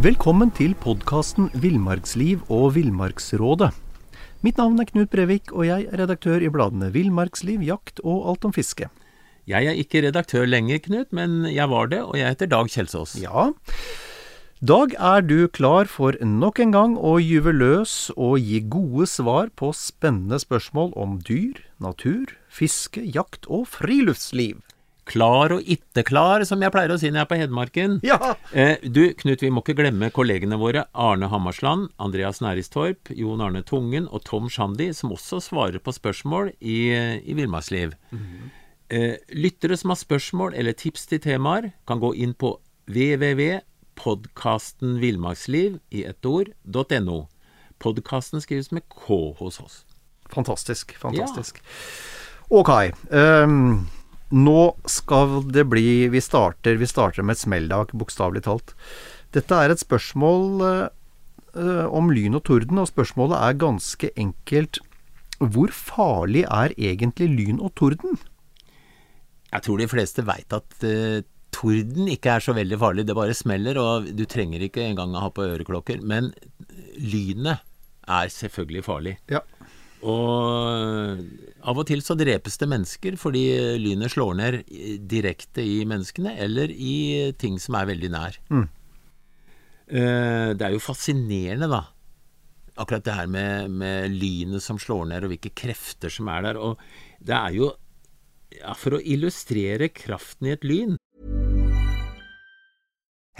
Velkommen til podkasten Villmarksliv og Villmarksrådet. Mitt navn er Knut Brevik, og jeg er redaktør i bladene Villmarksliv, Jakt og Alt om fiske. Jeg er ikke redaktør lenger, Knut, men jeg var det, og jeg heter Dag Kjelsås. Ja, Dag, er du klar for nok en gang å gyve løs og gi gode svar på spennende spørsmål om dyr, natur, fiske, jakt og friluftsliv? Klar og itte klar, som jeg pleier å si når jeg er på Hedmarken. Ja! Eh, du, Knut, vi må ikke glemme kollegene våre Arne Hammarsland, Andreas Næristorp, Jon Arne Tungen og Tom Shandy, som også svarer på spørsmål i, i Villmarksliv. eh, lyttere som har spørsmål eller tips til temaer, kan gå inn på www.podkastenvillmarksliv i ett ord.no. Podkasten skrives med K hos oss. Fantastisk. Fantastisk. Ok. ehm, nå skal det bli Vi starter, vi starter med et smelldag, bokstavelig talt. Dette er et spørsmål eh, eh, om lyn og torden, og spørsmålet er ganske enkelt. Hvor farlig er egentlig lyn og torden? Jeg tror de fleste veit at eh, torden ikke er så veldig farlig. Det bare smeller, og du trenger ikke engang å ha på øreklokker. Men lynet er selvfølgelig farlig. Ja. Og av og til så drepes det mennesker fordi lynet slår ned direkte i menneskene, eller i ting som er veldig nær. Mm. Eh, Det er jo fascinerende, da. Akkurat det her med, med lynet som slår ned, og hvilke krefter som er der. Og det er jo ja, For å illustrere kraften i et lyn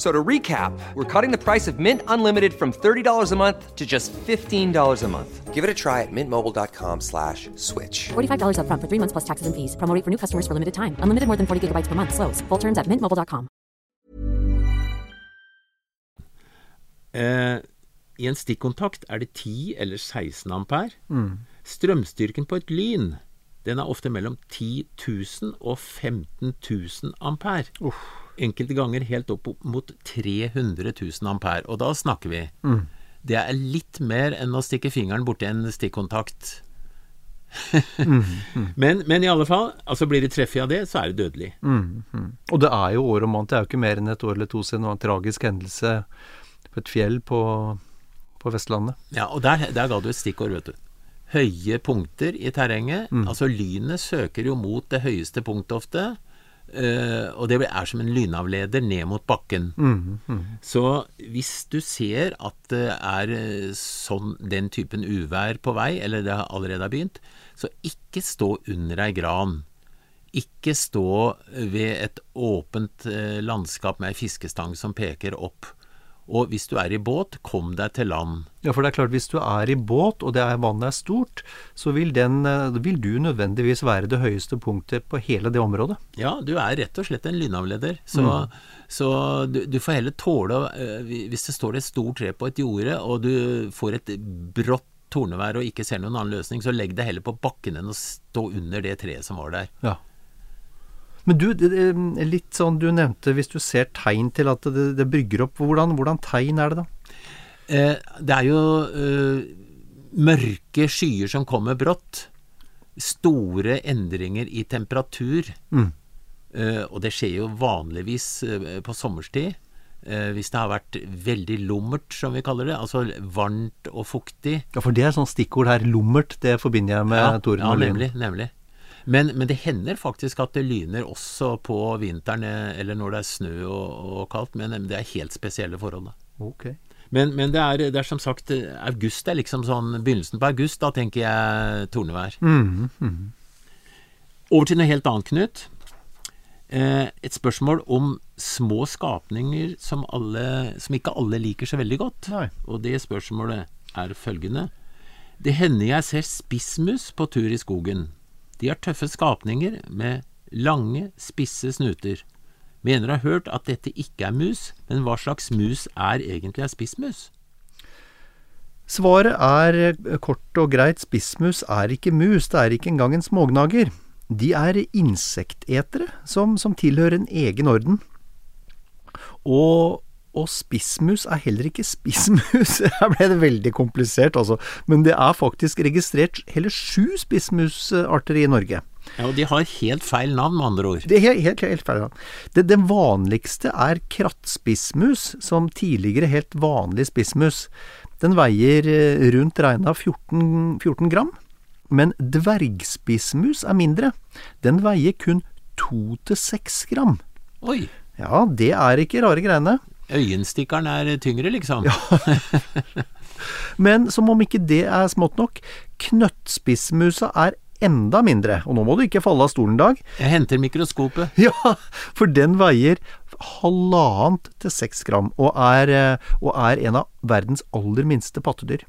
F- So to recap, we're cutting the price of Mint Unlimited from $30 a month to just $15 a month. Give it a try at mintmobile.com slash switch. $45 upfront for three months plus taxes and fees. Promo for new customers for limited time. Unlimited more than 40 gigabytes per month. Slows. Full terms at mintmobile.com. Eh, I en stikkontakt er det 10 eller 16 ampere. Strømstyrken på et lyn den er ofte mellom 10 000 og 15 000 ampere. Enkelte ganger helt opp mot 300 000 ampere. Og da snakker vi. Det er litt mer enn å stikke fingeren borti en stikkontakt. men, men i alle fall, altså blir det treff av det, så er det dødelig. Og det er jo år om annet. det er jo ikke mer enn et år eller to siden det var en tragisk hendelse på et fjell på, på Vestlandet. Ja, og der, der ga du et stikkord, vet du. Høye punkter i terrenget. Altså lynet søker jo mot det høyeste punktet ofte. Eh, og det er som en lynavleder ned mot bakken. Så hvis du ser at det er eh, sånn, den typen uvær på vei, eller det har allerede har begynt, så ikke stå under ei gran. Ikke stå ved et åpent eh, landskap med ei fiskestang som peker opp. Og hvis du er i båt, kom deg til land. Ja, for det er klart, hvis du er i båt, og det er, vannet er stort, så vil, den, eh, vil du nødvendigvis være det høyeste punktet på hele det området. Ja, du er rett og slett en lynavleder. Så, så du, du får heller tåle eh, Hvis det står et stort tre på et jorde, og du får et brått tornevær og ikke ser noen annen løsning, så legg deg heller på bakken enn å stå under det treet som var der. Ja. Men du, det, litt sånn du nevnte, hvis du ser tegn til at det, det brygger opp, hvordan, hvordan tegn er det da? Eh, det er jo eh, mørke skyer som kommer brått. Store endringer i temperatur. Eh, og det skjer jo vanligvis eh, på sommerstid. Eh, hvis det har vært veldig lummert, som vi kaller det, altså varmt og fuktig. Ja, for det er sånn stikkord her, lummert, det forbinder jeg med torden ja og lyn. nemlig. nemlig. Men, men det hender faktisk at det lyner også på vinteren, eh, eller når det er snø og, og kaldt, men det er helt spesielle forhold. da. Ok. Men, men det, er, det er som sagt eh, August er liksom sånn Begynnelsen på august, da tenker jeg tornevær. Mhm, Over til noe helt annet, Knut. Eh, et spørsmål om små skapninger som, alle, som ikke alle liker så veldig godt. Nei. Og det spørsmålet er følgende. Det hender jeg ser spissmus på tur i skogen. De er tøffe skapninger med lange, spisse snuter. Mener å ha hørt at dette ikke er mus, men hva slags mus er egentlig en spissmus? Svaret er eh, kort og greit spissmus er ikke mus, det er ikke engang en smågnager. De er insektetere som, som tilhører en egen orden. Og, og spissmus er heller ikke spissmus. Her ble det veldig komplisert, altså. Men det er faktisk registrert hele sju spissmusarter i Norge. Ja, og De har helt feil navn, med andre ord. Det er helt, helt, helt feil. Det, det vanligste er krattspissmus, som tidligere helt vanlig spissmus. Den veier eh, rundt regna 14, 14 gram. Men dvergspissmus er mindre. Den veier kun 2-6 gram. Oi! Ja, det er ikke rare greiene. Øyenstikkeren er tyngre, liksom. Men som om ikke det er smått nok, knøttspissmusa er enda mindre. Og nå må du ikke falle av stolen, Dag. Jeg henter mikroskopet. Ja, for den veier halvannet til seks gram, og er, eh, og er en av verdens aller minste pattedyr.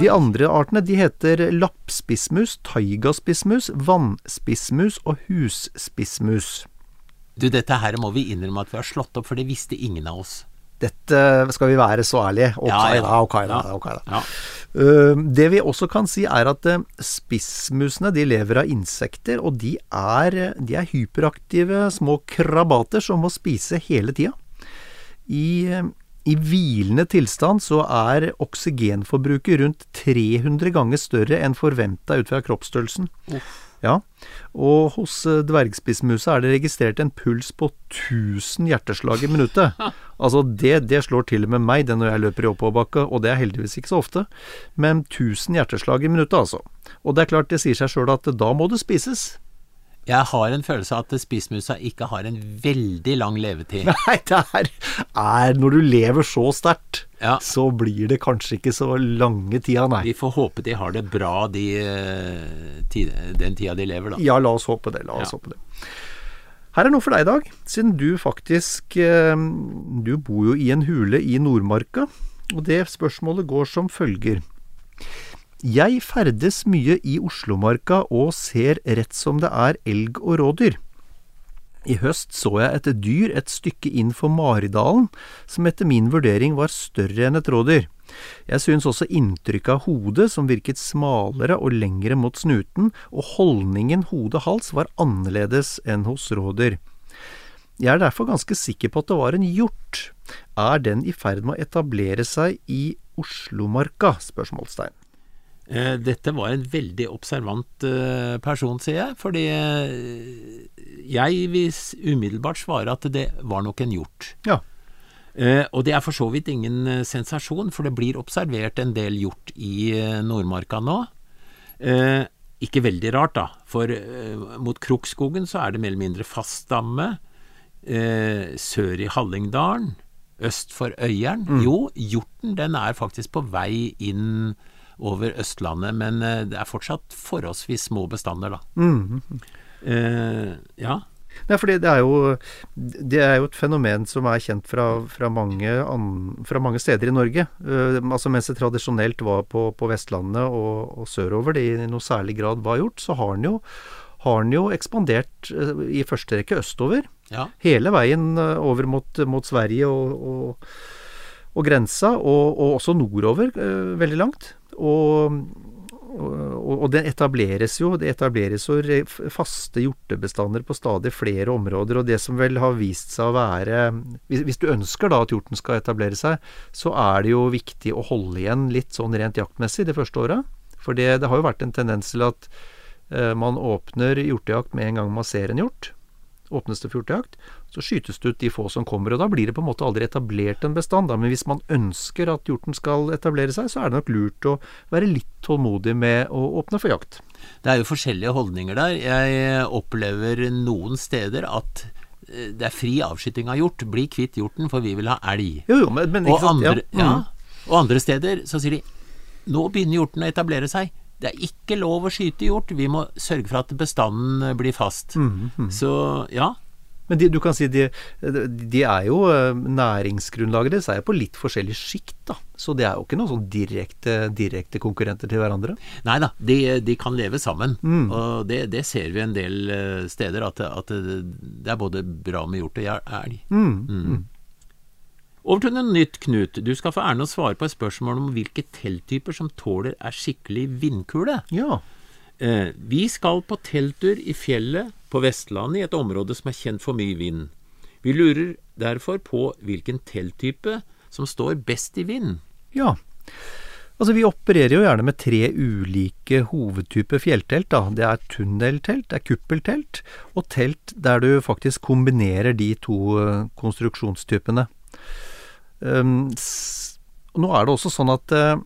De andre artene de heter lappspissmus, taigaspissmus, vannspissmus og husspissmus. Du, dette her må vi innrømme at vi har slått opp, for det visste ingen av oss. Dette skal vi være så ærlige. Ok Ja, ja. da, ok da. Ok da. Ja. Uh, det vi også kan si er at uh, spissmusene de lever av insekter, og de er, de er hyperaktive små krabater som må spise hele tida. I, uh, I hvilende tilstand så er oksygenforbruket rundt 300 ganger større enn forventa ut fra kroppsstørrelsen. Ja, og hos eh, dvergspissmusa er det registrert en puls på 1000 hjerteslag i minuttet. Altså det, det slår til og med meg det når jeg løper i oppoverbakke, og det er heldigvis ikke så ofte. Men 1000 hjerteslag i minuttet, altså. Og det er klart det sier seg sjøl at da må det spises. Jeg har en følelse av at spissmusa ikke har en veldig lang levetid. Nei, det er, er Når du lever så sterkt, Ja. så blir det kanskje ikke så lange tida, nei. Vi får håpe de har det bra de, eh, den tida de lever, da. Ja, la oss håpe det. La oss Ja. håpe det. Her er noe for deg, i Dag. Siden du faktisk eh, Du bor jo i en hule i Nordmarka, og det spørsmålet går som følger. Jeg ferdes mye i Oslomarka og ser rett som det er elg og rådyr. I høst så jeg et dyr et stykke inn for Maridalen, som etter min vurdering var større enn et rådyr. Jeg syns også inntrykket av hodet, som virket smalere og lengre mot snuten, og holdningen hode-hals var annerledes enn hos rådyr. Jeg er derfor ganske sikker på at det var en hjort. Er den i ferd med å etablere seg i Oslomarka? spørsmålstegn. Eh, Dette var en veldig observant eh, person, sier jeg. Fordi eh, jeg vil umiddelbart svare at det var nok en hjort. Ja. Og det er for så vidt ingen sensasjon, for det blir observert en del hjort i Nordmarka nå. Ikke veldig rart, da, for mot Krokskogen så er det mer eller mindre fast stamme. Sør i Hallingdalen, øst for Øyeren. Jo, hjorten den er faktisk på vei inn over Østlandet, men eh, det er fortsatt forholdsvis små bestander, da. eh, ja. Nei, fordi det er jo Det er jo et fenomen som er kjent fra, fra, mange, an, fra mange steder i Norge. Uh, altså Mens det tradisjonelt var på, på Vestlandet og, og sørover det i noe særlig grad var gjort, så har den jo, har den jo ekspandert uh, i første rekke østover. ja. Hele veien over mot, mot Sverige og, og, og grensa, og, og også nordover uh, veldig langt. Og, og, og det etableres jo det etableres jo faste hjortebestander på stadig flere områder. Og det som vel har vist seg å være Hvis, hvis du ønsker da at hjorten skal etablere seg, så er det jo viktig å holde igjen litt sånn rent jaktmessig det første året. For det, det har jo vært en tendens til at eh, man åpner hjortejakt med en gang man ser en hjort. Åpnes det for hjortejakt, så skytes det ut de få som kommer. Og da blir det på en måte aldri etablert en bestand. Da. Men hvis man ønsker at hjorten skal etablere seg, så er det nok lurt å være litt tålmodig med å åpne for jakt. Det er jo forskjellige holdninger der. Jeg opplever noen steder at eh, det er fri avskyting av hjort. Bli kvitt hjorten, for vi vil ha elg. Jo, jo, men, men Og sant? andre, Ja. ja. og andre steder så sier de nå begynner hjorten å etablere seg. Det er ikke lov å skyte hjort. Vi må sørge for at bestanden blir fast. Mm, Så ja, Men de, du kan si de, de er jo eh, Næringsgrunnlaget deres er jo på litt forskjellig sjikt, da. Så det er jo ikke noen sånn direkte, direkte konkurrenter til hverandre. Nei da, de, de, kan leve sammen. Mm. Og det, det, ser vi en del eh, steder, at, at, det er både bra med hjort og elg. Mm. Over til noe nytt, Knut. Du skal få æren å svare på et spørsmål om hvilke telttyper som tåler er skikkelig vindkule. Ja. Eh, vi skal på telttur i fjellet på Vestlandet, i et område som er kjent for mye vind. Vi lurer derfor på hvilken telttype som står best i vind. Ja. Altså, vi opererer jo gjerne med tre ulike hovedtyper fjelltelt. Da. Det er tunneltelt, det er kuppeltelt, og telt der du faktisk kombinerer de to uh, konstruksjonstypene. Um, nå er det også sånn at uh,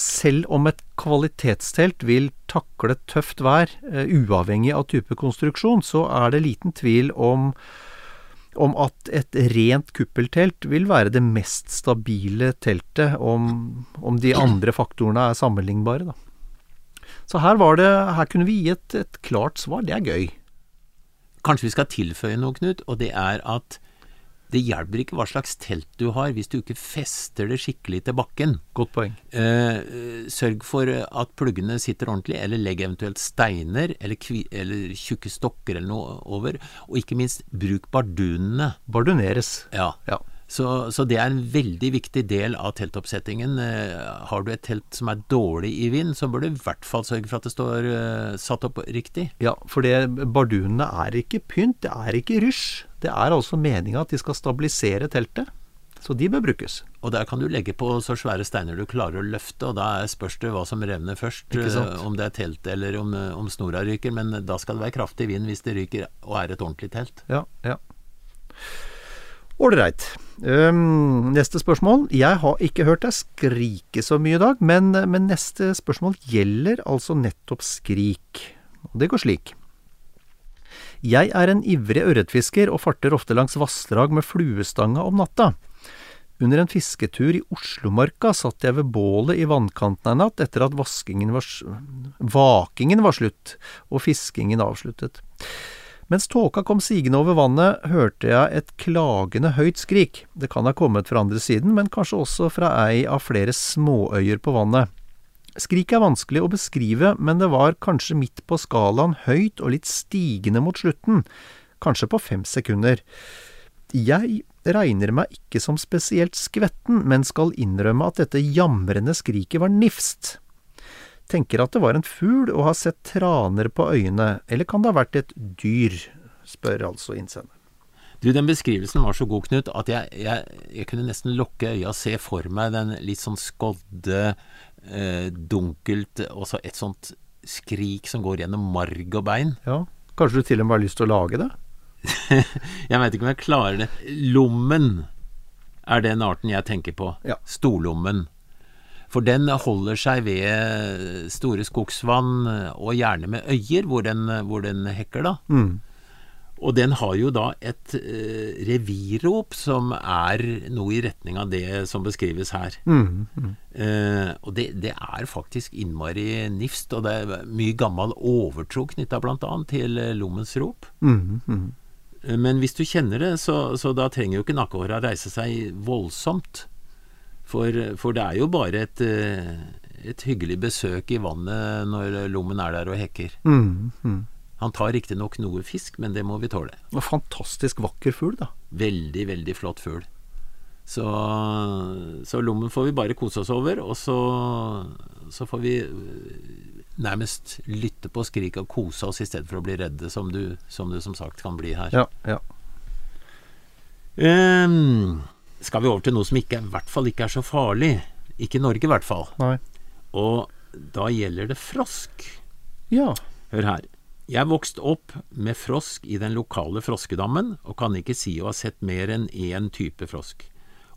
selv om et kvalitetstelt vil takle tøft vær, uh, uavhengig av type konstruksjon, så er det liten tvil om, om at et rent kuppeltelt vil være det mest stabile teltet, om, om de andre faktorene er sammenlignbare. Da. Så her, var det, her kunne vi gi et, et klart svar. Det er gøy. Kanskje vi skal tilføye noe, Knut, og det er at det hjelper ikke hva slags telt du har, hvis du ikke fester det skikkelig til bakken. Godt poeng. Eh, sørg for at pluggene sitter ordentlig, eller legg eventuelt steiner eller, eller tjukke stokker eller noe over. Og ikke minst, bruk bardunene. Barduneres. Ja. ja. Så, så, det er en veldig viktig del av teltoppsettingen. Eh, har du et telt som er dårlig i vind, så bør du i hvert fall sørge for at det står uh, satt opp riktig. Ja, for det, bardunene er ikke pynt, det er ikke rysj. Det er altså meninga at de skal stabilisere teltet. Så de bør brukes. Og der kan du legge på så svære steiner du klarer å løfte, og da spørs det hva som revner først. Eh, om det er teltet eller om, om snora ryker. Men da skal det være kraftig vind hvis det ryker og er et ordentlig telt. Ja, ja. Ålreit. Um, neste spørsmål. Jeg har ikke hørt deg skrike så mye i dag, men, men neste spørsmål gjelder altså nettopp skrik. Og det går slik. Jeg er en ivrig ørretfisker og farter ofte langs vassdrag med fluestanga om natta. Under en fisketur i Oslomarka satt jeg ved bålet i vannkanten en natt etter at var, vakingen var slutt og fiskingen avsluttet. Mens tåka kom sigende over vannet, hørte jeg et klagende høyt skrik. Det kan ha kommet fra andre siden, men kanskje også fra ei av flere småøyer på vannet. Skriket er vanskelig å beskrive, men det var kanskje midt på skalaen høyt og litt stigende mot slutten, kanskje på fem sekunder. Jeg regner meg ikke som spesielt skvetten, men skal innrømme at dette jamrende skriket var nifst tenker at det var en fugl og har sett traner på øyene, eller kan det ha vært et dyr, spør altså innsender. Du, Den beskrivelsen var så god, Knut, at jeg, jeg, jeg kunne nesten lukke øya og se for meg den litt sånn skodde, eh, dunkelt Og så et sånt skrik som går gjennom marg og bein. Ja, Kanskje du til og med har lyst til å lage det? jeg veit ikke om jeg klarer det. Lommen er den arten jeg tenker på. Ja. Storlommen. For den holder seg ved store skogsvann, og gjerne med øyer hvor den, hvor den hekker, da. Mm. Og den har jo da et uh, revirrop som er noe i retning av det som beskrives her. Mm, mm. Uh, og det, det, er faktisk innmari nifst, og det er mye gammel overtro knytta bl.a. til lommens rop. Mm, mm. uh, men hvis du kjenner det, så, så da trenger jo ikke nakkehåra reise seg voldsomt. For, for, det er jo bare et, eh, et, hyggelig besøk i vannet når lommen er der og hekker. Mm, mm. Han tar riktignok noe fisk, men det må vi tåle. Og fantastisk vakker fugl, da. Veldig, veldig flott fugl. Så, så, lommen får vi bare kose oss over, og så, så, får vi eh, nærmest lytte på skriket og kose oss i stedet for å bli redde, som du som, du, som sagt kan bli her. Ja, ja. Um, skal vi over til noe som ikke, i hvert fall ikke er så farlig. Ikke i Norge, i hvert fall. Nei. Og da gjelder det frosk. Ja. Hør her. Jeg vokste opp med frosk i den lokale froskedammen, og kan ikke si å ha sett mer enn én type frosk.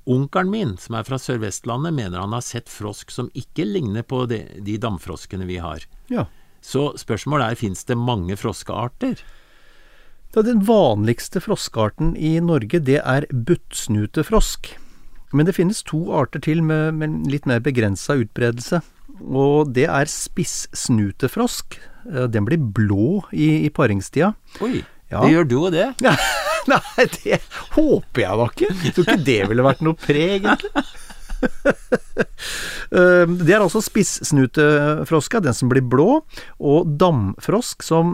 Onkelen min, som er fra Sør-Vestlandet, mener han har sett frosk som ikke ligner på de, de damfroskene vi har. Ja. Så spørsmålet er, fins det mange froskearter? Ja, den vanligste froskearten i Norge, det er buttsnutefrosk. Men det finnes to arter til med, med litt mer begrensa utbredelse. Og det er spissnutefrosk. Den blir blå i, i paringstida. Oi, ja. det gjør du og det. Ja. Nei, det håper jeg da ikke. Jeg tror ikke det ville vært noe pre, egentlig. Eh, det er altså spissnutefroska, den som blir blå, og damfrosk, som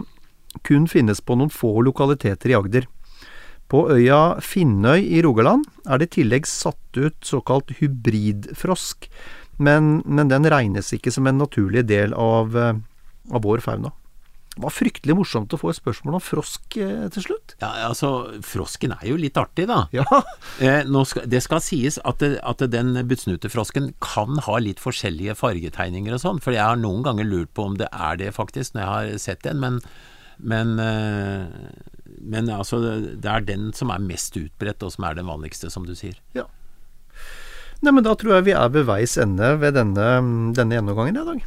kun finnes på noen få lokaliteter i Agder. På øya Finnøy i Rogaland er det i tillegg satt ut såkalt hybridfrosk, men, men den regnes ikke som en naturlig del av, eh, av vår fauna. Det var fryktelig morsomt å få et spørsmål om frosk eh, til slutt. Ja, altså, Frosken er jo litt artig, da. Ja. Eh, skal, det skal sies at, det, at den budsnutefrosken kan ha litt forskjellige fargetegninger og sånn, for jeg har noen ganger lurt på om det er det faktisk, når jeg har sett den. Men, men, eh, men altså, det er den som er mest utbredt, og som er den vanligste, som du sier. ja. Nei, men da tror jeg vi er ved veis ende ved denne, denne gjennomgangen i dag.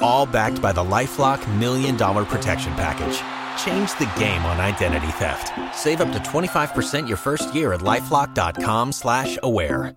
All backed by the LifeLock Million Dollar Protection Package. Change the game on identity theft. Save up to 25% your first year at LifeLock.com slash aware.